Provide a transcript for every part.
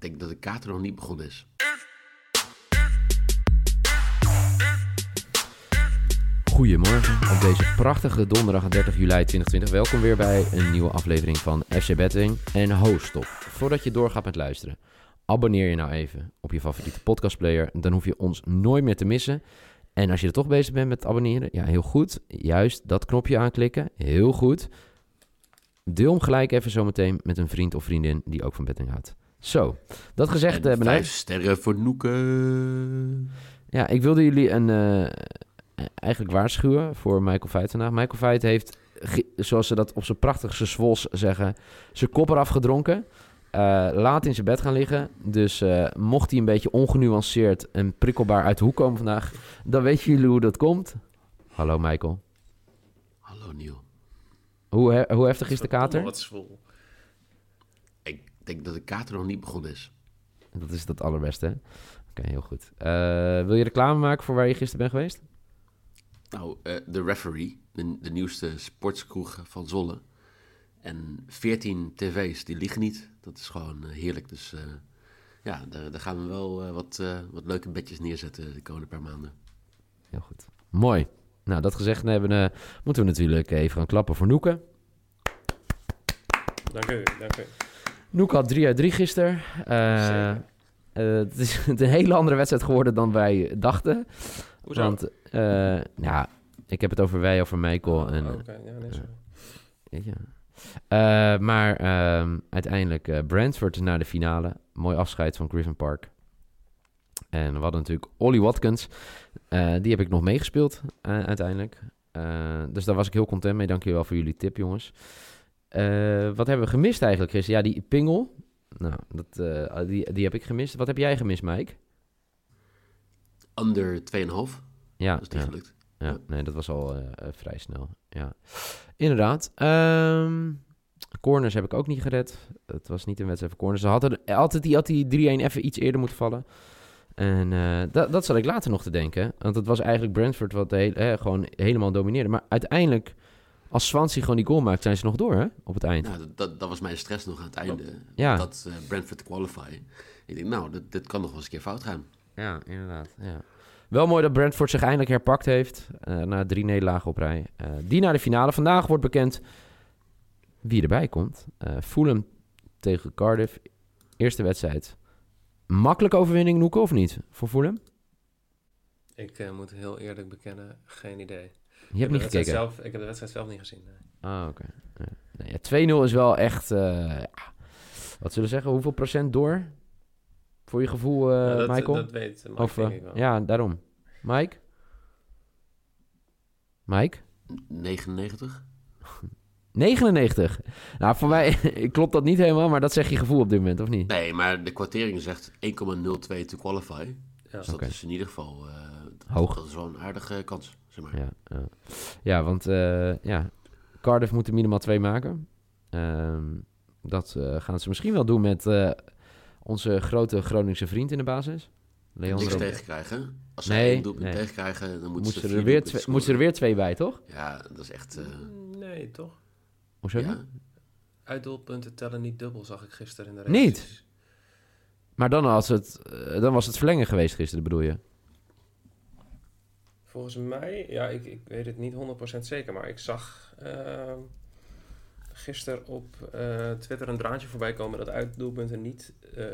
Ik denk dat de kater nog niet begonnen is. Goedemorgen op deze prachtige donderdag 30 juli 2020. Welkom weer bij een nieuwe aflevering van FC Betting en Host Voordat je doorgaat met luisteren, abonneer je nou even op je favoriete podcastplayer. Dan hoef je ons nooit meer te missen. En als je er toch bezig bent met abonneren, ja, heel goed. Juist dat knopje aanklikken, heel goed. Deel hem gelijk even zometeen met een vriend of vriendin die ook van betting houdt. Zo, dat gezegd hebben Vijf sterren voor Noeken. Ja, ik wilde jullie een, uh, eigenlijk waarschuwen voor Michael Veit vandaag. Michael Veit heeft, zoals ze dat op zijn prachtigste Swols zeggen, zijn kop eraf gedronken. Uh, laat in zijn bed gaan liggen. Dus uh, mocht hij een beetje ongenuanceerd en prikkelbaar uit de hoek komen vandaag, dan weten jullie hoe dat komt. Hallo Michael. Hallo Niel. Hoe, he hoe heftig is de kater? Wat zwol. Denk dat de kater nog niet begonnen is. Dat is het allerbeste, hè? Oké, heel goed. Uh, wil je reclame maken voor waar je gisteren bent geweest? Nou, de Referee, de, de nieuwste sportskroeg van Zolle. En 14 tv's, die liggen niet. Dat is gewoon heerlijk. Dus uh, ja, daar, daar, gaan we wel uh, wat, uh, wat leuke bedjes neerzetten de komende paar maanden. Heel goed. Mooi. Nou, dat gezegd hebben, moeten we natuurlijk even gaan klappen voor Noeken. Dank u, dank u. Noek had 3 uit 3 gisteren. het is een hele andere wedstrijd geworden dan wij dachten. Hoezo? Want, ja, ik heb het over wij, over Michael. Oh, en, okay. ja, nee. Uh, maar uh, uiteindelijk uh, Brentford naar de finale. Mooi afscheid van Griffin Park. En we hadden natuurlijk Ollie Watkins. die heb ik nog meegespeeld uiteindelijk. dus daar was ik heel content mee. Dank je wel voor jullie tip, jongens. Wat hebben we gemist eigenlijk, Chris? Ja, die pingel. Nou, dat, die, die heb ik gemist. Wat heb jij gemist, Mike? Under 2,5. Ja, dat is niet ja. gelukt. Ja, nee, dat was al uh, vrij snel. Ja, inderdaad. Um, corners heb ik ook niet gered. Het was niet een wedstrijd voor corners. Ze hadden altijd die, had die 3-1 even iets eerder moeten vallen. En uh, dat, dat zat ik later nog te denken. Want het was eigenlijk Brentford wat eh, gewoon helemaal domineerde. Maar uiteindelijk, als Swansea gewoon die goal maakt, zijn ze nog door hè, op het eind. Nou, dat, dat was mijn stress nog aan het einde. Ja. Dat uh, Brentford qualify. Ik denk, nou, dit, dit kan nog wel eens een keer fout gaan. Ja, inderdaad. Ja. Wel mooi dat Brentford zich eindelijk herpakt heeft uh, na drie nederlagen op rij. Uh, die naar de finale. Vandaag wordt bekend wie erbij komt. Uh, Fulham tegen Cardiff. Eerste wedstrijd. Makkelijke overwinning, Noeke, of niet? Voor Fulham? Ik moet heel eerlijk bekennen, geen idee. Je hebt niet gekeken? Zelf, ik heb de wedstrijd zelf niet gezien. Nee. Ah, oké. Okay. Nee, ja, 2-0 is wel echt... ja. Wat zullen we zeggen? Hoeveel procent door? Voor je gevoel, uh, ja, dat, Michael? Dat weet Mike, of, denk ik wel. Ja, daarom. Mike? Mike? 99. 99? Nou, voor mij klopt dat niet helemaal, maar dat zeg je gevoel op dit moment, of niet? Nee, maar de kwartering zegt 1,02 to qualify. Ja. Dus dat is in ieder geval... Uh, Hoog. Dat is wel een aardige kans, zeg maar. Ja, ja. ja want uh, ja, Cardiff moet er minimaal twee maken. Uh, dat uh, gaan ze misschien wel doen met uh, onze grote Groningse vriend in de basis. Niks Leandro. tegenkrijgen. Als ze Nee, één doelpunt nee. tegenkrijgen, dan moeten Moet ze, er weer twee, moet ze er weer twee bij, toch? Ja, dat is echt... eh, Nee, toch? Hoezo ja. niet? Uitdoelpunten tellen niet dubbel, zag ik gisteren in de Niet? reacties. Maar dan, als het, eh, dan was het verlengen geweest gisteren, bedoel je? Volgens mij, ja, ik, ik weet het niet 100% zeker, maar ik zag uh, gisteren op uh, Twitter een draadje voorbij komen dat uitdoelpunten niet, uh,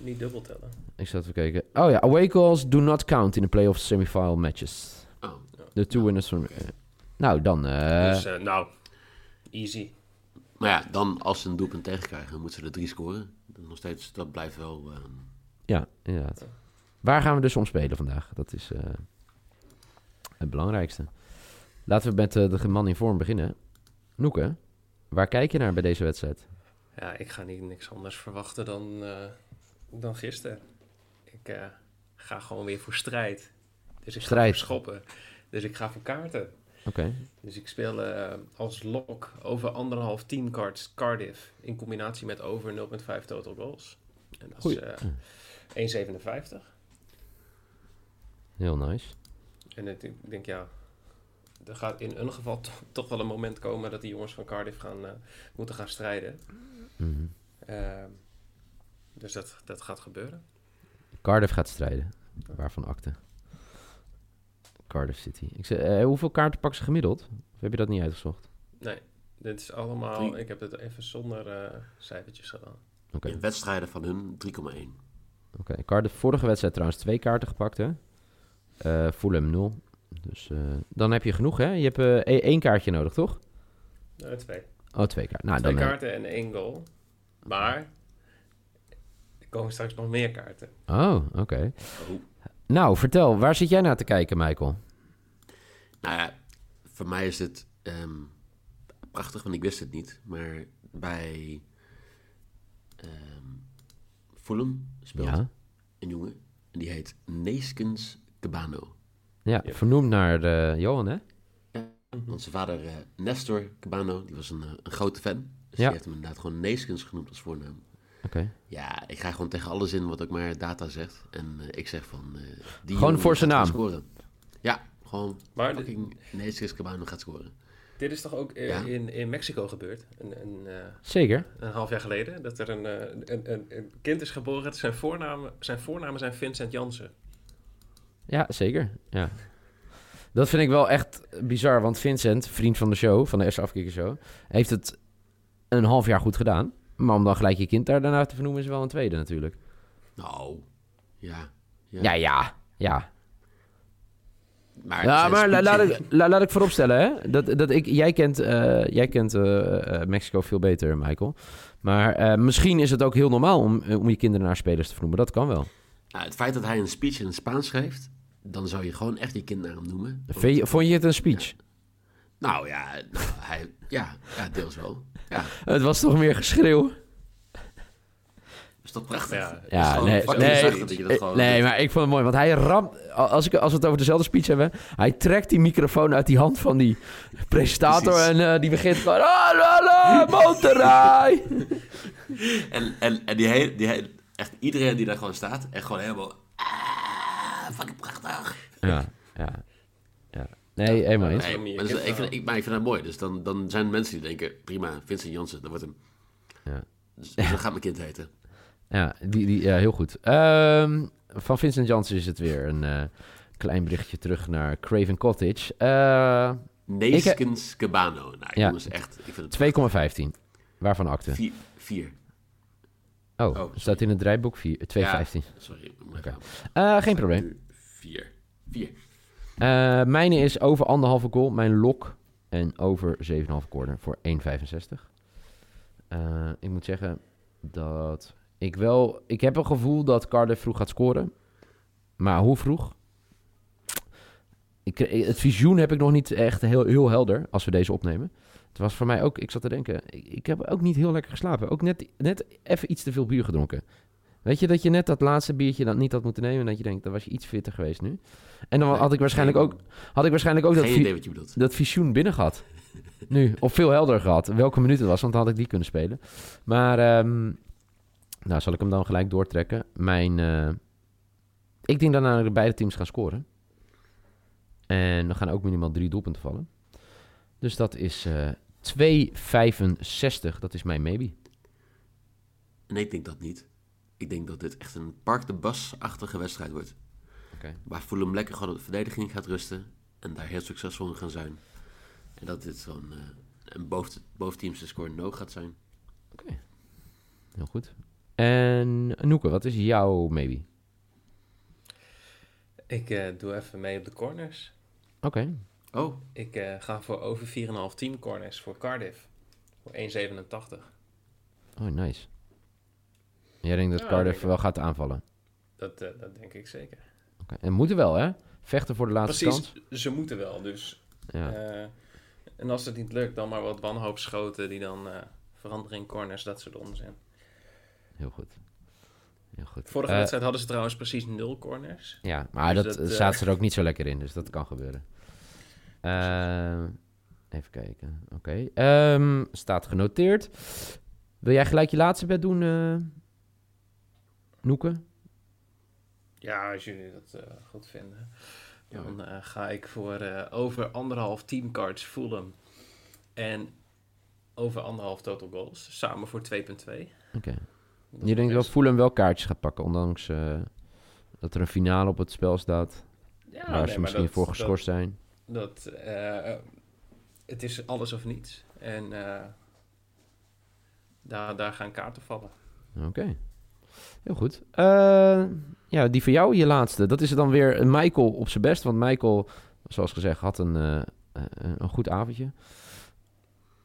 niet dubbel tellen. Ik zat te kijken. Oh ja, away calls do not count in the playoff semifinal matches. Oh, The two winners from... nou, dan... eh, dus nou, easy. Maar ja, dan als ze een doelpunt tegenkrijgen, dan moeten ze er drie scoren. Dan nog steeds, dat blijft wel... ehm, Ja, inderdaad. Waar gaan we dus om spelen vandaag? Dat is eh, het belangrijkste. Laten we met eh, de man in vorm beginnen. Noeke, waar kijk je naar bij deze wedstrijd? Ja, ik ga niet niks anders verwachten dan, eh, dan gisteren. Ik eh, ga gewoon weer voor strijd. Dus ik Strijd. ga voor schoppen. Dus ik ga voor kaarten. Oké. Dus ik speel als lock over anderhalf team cards Cardiff in combinatie met over 0.5 total goals. En dat Goeie. is eh 1,57. Heel nice. En het- ik denk ja, er gaat in een geval to- toch wel een moment komen dat die jongens van Cardiff gaan, eh, moeten gaan strijden. Mhm. Ehm, dus dat, dat gaat gebeuren. Cardiff gaat strijden. Waarvan akte? Cardiff City. Ik zei, eh, hoeveel kaarten pakken ze gemiddeld? Of heb je dat niet uitgezocht? Nee, dit is allemaal. Drie. Ik heb het even zonder eh, cijfertjes gedaan. Oké. In wedstrijden van hun 3,1. Oké, Cardiff vorige wedstrijd trouwens twee kaarten gepakt, hè? Eh Fulham 0. Dus eh, dan heb je genoeg, hè? Je hebt eh, e- één kaartje nodig, toch? Twee. Oh, twee kaarten. Nou, twee dan, kaarten en één goal. Maar er komen straks nog meer kaarten. Oh, oké. Oh. Nou, vertel, waar zit jij naar te kijken, Michael? Nou ja, voor mij is het ehm, prachtig, want ik wist het niet. Maar bij ehm Fulham speelt Ja, een jongen en die heet Neeskens Cabano. ja Ja. vernoemd naar eh, Johan, hè? Want zijn vader eh, Nestor Cabano, die was een, eh, een grote fan. Dus Ja. die heeft hem inderdaad gewoon Neeskens genoemd als voornaam. Oké. Ja, ik ga gewoon tegen alles in wat ook maar data zegt. En ik zeg van... eh, die Gewoon voor zijn naam. Scoren. Ja, gewoon Maar fucking Neeskens Cabano gaat scoren. dit is toch ook Ja. in, in Mexico gebeurd? Een, een, eh, Zeker. een half jaar geleden. Dat er een, een, een, een kind is geboren. Zijn voornamen, zijn voornamen zijn Vincent Jansen. Ja, zeker. Ja. Dat vind ik wel echt bizar, want Vincent, vriend van de show, van de eerste Afkikker Show, heeft het een half jaar goed gedaan. Maar om dan gelijk je kind daar daarna te vernoemen is wel een tweede natuurlijk. Nou, ja. Ja, ja, ja. Maar, Ja, maar la- laat, ik, la- laat ik vooropstellen, hè. Dat, dat ik, jij kent, eh, jij kent eh, eh, Mexico veel beter, Michael. Maar misschien is het ook heel normaal om, om je kinderen naar spelers te vernoemen. Dat kan wel. Nou, het feit dat hij een speech in het Spaans schrijft, dan zou je gewoon echt je kind naar hem noemen. Want- Vind je- vond je het een speech? Nou ja, nou, hij, ja, ja, deels wel. Ja, Het was toch meer geschreeuw? is toch prachtig? Ja, nee, nee, dat je dat eh, gewoon nee, doet. maar ik vond het mooi, want hij ramt, als, ik, als we het over dezelfde speech hebben, hij trekt die microfoon uit die hand van die presentator Precies. en eh, die begint gewoon, ah, la, la, motorrij. En, en, en die hele, die hele, echt iedereen die daar gewoon staat, echt gewoon helemaal, ah, fucking prachtig. ja, ja, ja. Nee, helemaal. Nee, meer maar, dus, ik, vind, ik, maar ik vind dat mooi. Dus dan, dan zijn mensen die denken, prima, Vincent Jansen, dat wordt hem. Ja. Dus, dus dan gaat mijn kind heten. Ja, die, die, ja heel goed. Ehm, van Vincent Janssen is het weer een eh, klein berichtje terug naar Craven Cottage. Eh, Neeskens Cabano. Nou, Ja. jongens, echt, ik vind het 2,15. Waarvan? Vier, vier. Oh, Oh, sorry. staat in het draaiboek vier- 2,15. Sorry, ik moet Oké. even Eh, geen probleem. Nu Vier. Vier. Eh mijne is over anderhalve goal. Mijn lok en over 7,5 corner voor 1,65. Eh, ik moet zeggen dat ik wel... Ik heb een gevoel dat Cardiff vroeg gaat scoren. Maar hoe vroeg? Ik, het visioen heb ik nog niet echt heel, heel helder als we deze opnemen. Het was voor mij ook... Ik zat te denken... Ik, ik heb ook niet heel lekker geslapen. Ook net, net even iets te veel bier gedronken. Weet je dat je net dat laatste biertje dan niet had moeten nemen... en dat je denkt, dan was je iets fitter geweest nu. En dan had ik waarschijnlijk ook, had ik waarschijnlijk ook dat, vi- dat visioen binnen gehad. Nu, of veel helder gehad. Welke minuut het was, want dan had ik die kunnen spelen. Maar, ehm, nou zal ik hem dan gelijk doortrekken. Mijn, eh, ik denk dat namelijk beide teams gaan scoren. En er gaan ook minimaal drie doelpunten vallen. Dus dat is eh 2,65. Dat is mijn maybe. Nee, ik denk dat niet. Ik denk dat dit echt een Park de Bas-achtige wedstrijd wordt. Oké. Waar Fulham lekker gewoon op de verdediging gaat rusten. En daar heel succesvol in gaan zijn. En dat dit zo'n eh, een boven, boventeamse score no gaat zijn. Heel goed. En Noeke, wat is jouw maybe? Ik eh, doe even mee op de corners. Oké. Oh, Ik eh, ga voor over 4,5 team corners voor Cardiff. Voor 1,87. Oh, nice. Jij denkt dat Ja, Cardiff wel gaat aanvallen? Dat, eh, dat denk ik zeker. Oké. En moeten wel, hè? Vechten voor de laatste Precies, kans. ze moeten wel. Dus, Ja. eh, en als het niet lukt, dan maar wat wanhoopschoten die dan eh, veranderen in corners, dat soort onzin. Heel goed. Heel goed. Vorige wedstrijd hadden ze trouwens precies nul corners. Ja, maar Dus dat, dat, zaten ze er ook niet zo lekker in, dus dat kan gebeuren. Eh, even kijken. Oké. Ehm, staat genoteerd. Wil jij gelijk je laatste bed doen, eh Noeke? Ja, als jullie dat eh, goed vinden. Dan ga ik voor over anderhalf teamcards Fulham. En over anderhalf total goals. Samen voor 2,2. Oké. Je denkt dat Fulham wel kaartjes gaat pakken, ondanks dat er een finale op het spel staat. Ja, waar nee, ze misschien dat- voor dat- geschorst zijn. Dat, eh, het is alles of niets. En eh, daar, daar gaan kaarten vallen. Oké. Heel goed. Eh, ja, die voor jou, je laatste. Dat is dan weer een Michael op zijn best. Want Michael, zoals gezegd, had een, een goed avondje.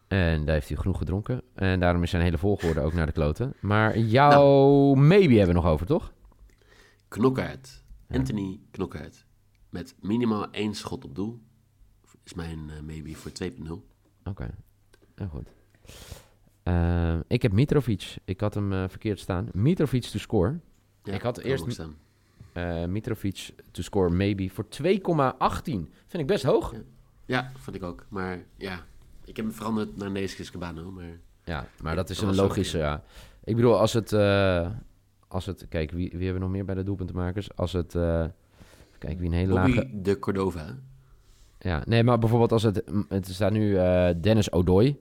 En daar heeft hij genoeg gedronken. En daarom is zijn hele volgorde ook naar de kloten. Maar jouw maybe hebben we nog over, toch? Knokkaert. Ja. Anthony Knokkaert. Met minimaal één schot op doel. Is mijn eh, maybe voor 2.0. Oké, heel goed. Eh, ik heb Mitrovic. Ik had hem eh, verkeerd staan. Mitrovic to score. Ja, Ik had eerst-. Eh, Mitrovic to score maybe voor 2,18. Vind ik best hoog. Ja, vond ik ook. Maar ja, ik heb hem veranderd naar Neeskis Cabano. Maar Ja, maar dat is een logische, ja. Ik bedoel, als het... als het kijk, wie, wie hebben we nog meer bij de doelpuntenmakers? Als het... kijk, wie een hele Bobby lage... de Cordova. Ja, nee, maar bijvoorbeeld als het... m, Het staat nu eh, Dennis O'Doy.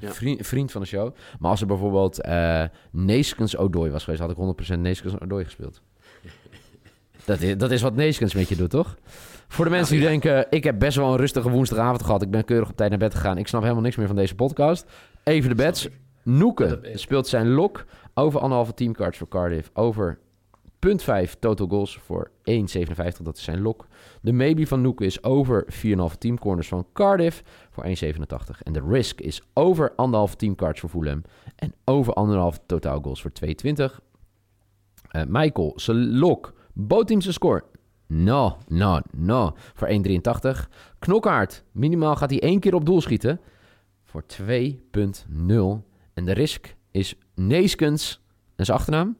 Ja. vriend, vriend van de show. Maar als er bijvoorbeeld eh Neeskens O'Doy was geweest... had ik 100% Neeskens O'Doy gespeeld. dat, is, dat is wat Neeskens met je doet, toch? Voor de mensen die denken... ik heb best wel een rustige woensdagavond gehad... ik ben keurig op tijd naar bed gegaan... ik snap helemaal niks meer van deze podcast. Even de bets. Snap ik. Noeke Dat is- speelt zijn lok over anderhalve teamcards voor Cardiff. Over punt 5 total goals voor 1,57. Dat is zijn lok. De maybe van Noeke is over 4,5 teamcorners van Cardiff voor 1,87. En de risk is over anderhalve teamcards voor Fulham. En over anderhalve totaal goals voor 2,20. Eh, Michael, zijn lok. Bootteamse score. No, no, no. Voor 1,83. Knokkaard. Minimaal gaat hij één keer op doel schieten. Voor 2,0. En de risk is Neeskens. En zijn achternaam?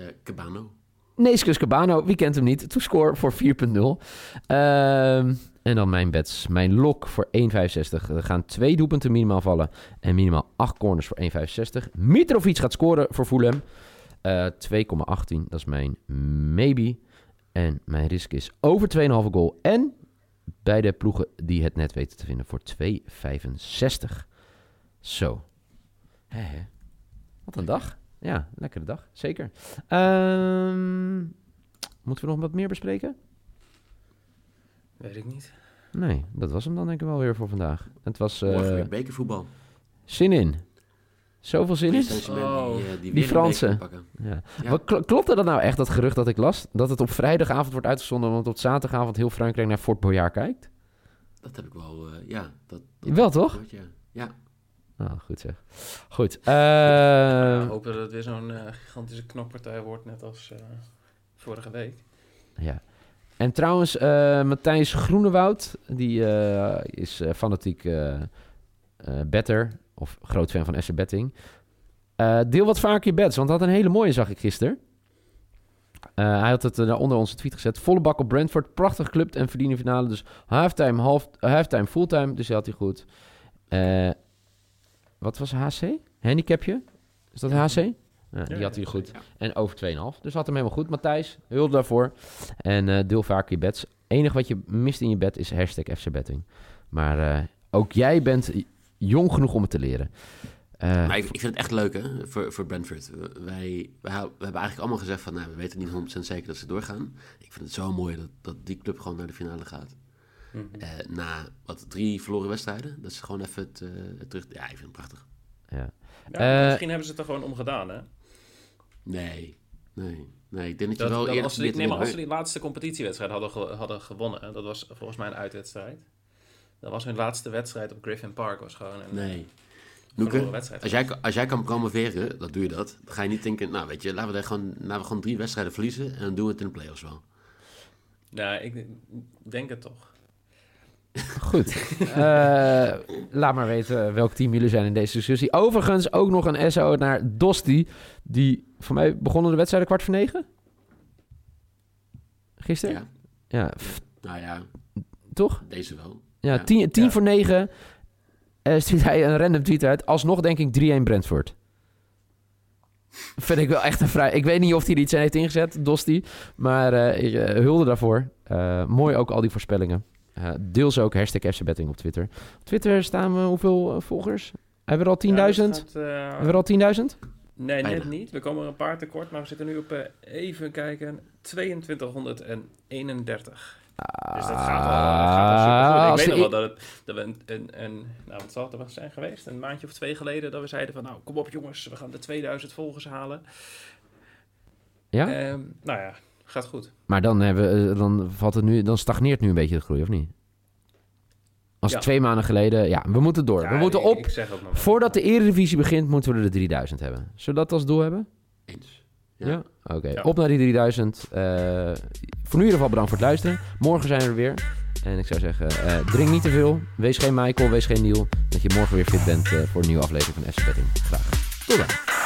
Eh, Cabano. Neeskens Cabano. Wie kent hem niet? To score voor 4,0. Ehm, en dan mijn bets. Mijn lok voor 1,65. Er gaan twee doelpunten minimaal vallen. En minimaal 8 corners voor 1,65. Mitrovic gaat scoren voor Fulham. Eh 2,18. Dat is mijn maybe. En mijn risk is over 2,5 goal. En beide ploegen die het net weten te vinden voor 2,65. Zo. Wat een dag. Ja, lekkere dag. Zeker. Ehm, moeten we nog wat meer bespreken? Weet ik niet. Nee, dat was hem dan denk ik wel weer voor vandaag. Het was eh, Morgen weer bekervoetbal. zin in. Zoveel zin in. Oh, die, die, Fransen. Ja. Ja. Wat, kl- klopte dat nou echt, dat gerucht dat ik las? Dat het op vrijdagavond wordt uitgezonden, want op zaterdagavond heel Frankrijk naar Fort Boyard kijkt? Dat heb ik wel, eh, ja. Dat, dat Wel toch? gehoord, Ja. ja. Ah, goed zeg. Goed. Ja, eh, hopen dat het weer zo'n eh, gigantische knokpartij wordt, net als eh, vorige week. Ja. En trouwens, eh, Matthijs Groenewoud, die is fanatiek better, of groot fan van SC Betting. Deel wat vaker je bets, want hij had een hele mooie, zag ik gisteren. Hij had het onder onze tweet gezet. Volle bak op Brentford, prachtig club en verdienen finale. Dus halftime, half, halftime, fulltime, dus die had hij goed. Eh, wat was HC? Handicapje? Is dat HC? Ja, die had hij goed. En over 2,5. Dus had hem helemaal goed. Matthijs, hulde daarvoor. En eh, deel vaker je bets. Enig wat je mist in je bed is hashtag FC Betting. Maar eh, ook jij bent jong genoeg om het te leren. Eh, Maar ik, ik vind het echt leuk, hè, voor, voor Brentford. Wij, wij, we hebben eigenlijk allemaal gezegd van, nou, we weten niet 100% zeker dat ze doorgaan. Ik vind het zo mooi dat, dat die club gewoon naar de finale gaat. Mhm. Eh, na, wat, drie verloren wedstrijden. Dat ze gewoon even het, eh, het terug... Ja, ik vind het prachtig. ja. Ja, Eh, misschien hebben ze het er gewoon om gedaan, hè? Nee, nee, nee. Ik denk dat je Dat, wel dat eerder als, ze die, nee, maar als ze die laatste competitiewedstrijd hadden, ge- hadden gewonnen, hè, dat was volgens mij een uitwedstrijd. Dat was hun laatste wedstrijd op Griffin Park, was gewoon een. Nee. Noeke, wedstrijd. als jij, als jij kan promoveren, dan doe je dat. Dan ga je niet denken, nou weet je, laten we, er gewoon, laten we gewoon drie wedstrijden verliezen en dan doen we het in de play-offs wel. Ja, ik denk het toch. Goed. Eh, laat maar weten welk team jullie zijn in deze discussie. Overigens ook nog een SO naar Dosti. Die, voor mij begonnen de wedstrijd kwart voor negen? Gisteren? Ja. Ja, Nou ja, toch? deze wel. Ja, Ja. tien, tien Ja. voor negen eh, stuurt hij een random tweet uit. Alsnog denk ik 3-1 Brentford. Vind ik wel echt een vrij... Ik weet niet of hij er iets in heeft ingezet, Dosti. Maar eh, ik, hulde daarvoor. Mooi ook al die voorspellingen. Eh, deel ze ook, hashtag FC Betting op Twitter. Op Twitter staan we hoeveel eh, volgers? Hebben we er al 10.000? Ja, dat gaat, eh, Hebben we er al 10.000? Nee, net niet. We komen er een paar tekort, maar we zitten nu op, eh, even kijken, 2231. Dus dat gaat al, gaat al supergoed. Ah, Ik weet nog wel dat, het, dat we een, een, een, nou wat zal het er wel zijn geweest, een maandje of twee geleden, dat we zeiden van, nou kom op jongens, we gaan de 2000 volgers halen. Ja? Ehm, nou ja, gaat goed. Maar dan, hebben, we, eh, dan, valt het nu, dan stagneert nu een beetje de groei, of niet? Als Ja. twee maanden geleden... Ja, we moeten door. we moeten op... Ik zeg ook maar wat. Voordat de Eredivisie begint, moeten we er de 3000 hebben. Zullen we dat als doel hebben? Eens. Ja? Ja. Oké, Ja. op naar die 3000. Eh, voor nu in ieder geval bedankt voor het luisteren. Morgen zijn we er weer. En ik zou zeggen, eh, drink niet te veel. Wees geen Michael, wees geen Neil. Dat je morgen weer fit bent eh, voor een nieuwe aflevering van FC Betting. Graag. Tot dan.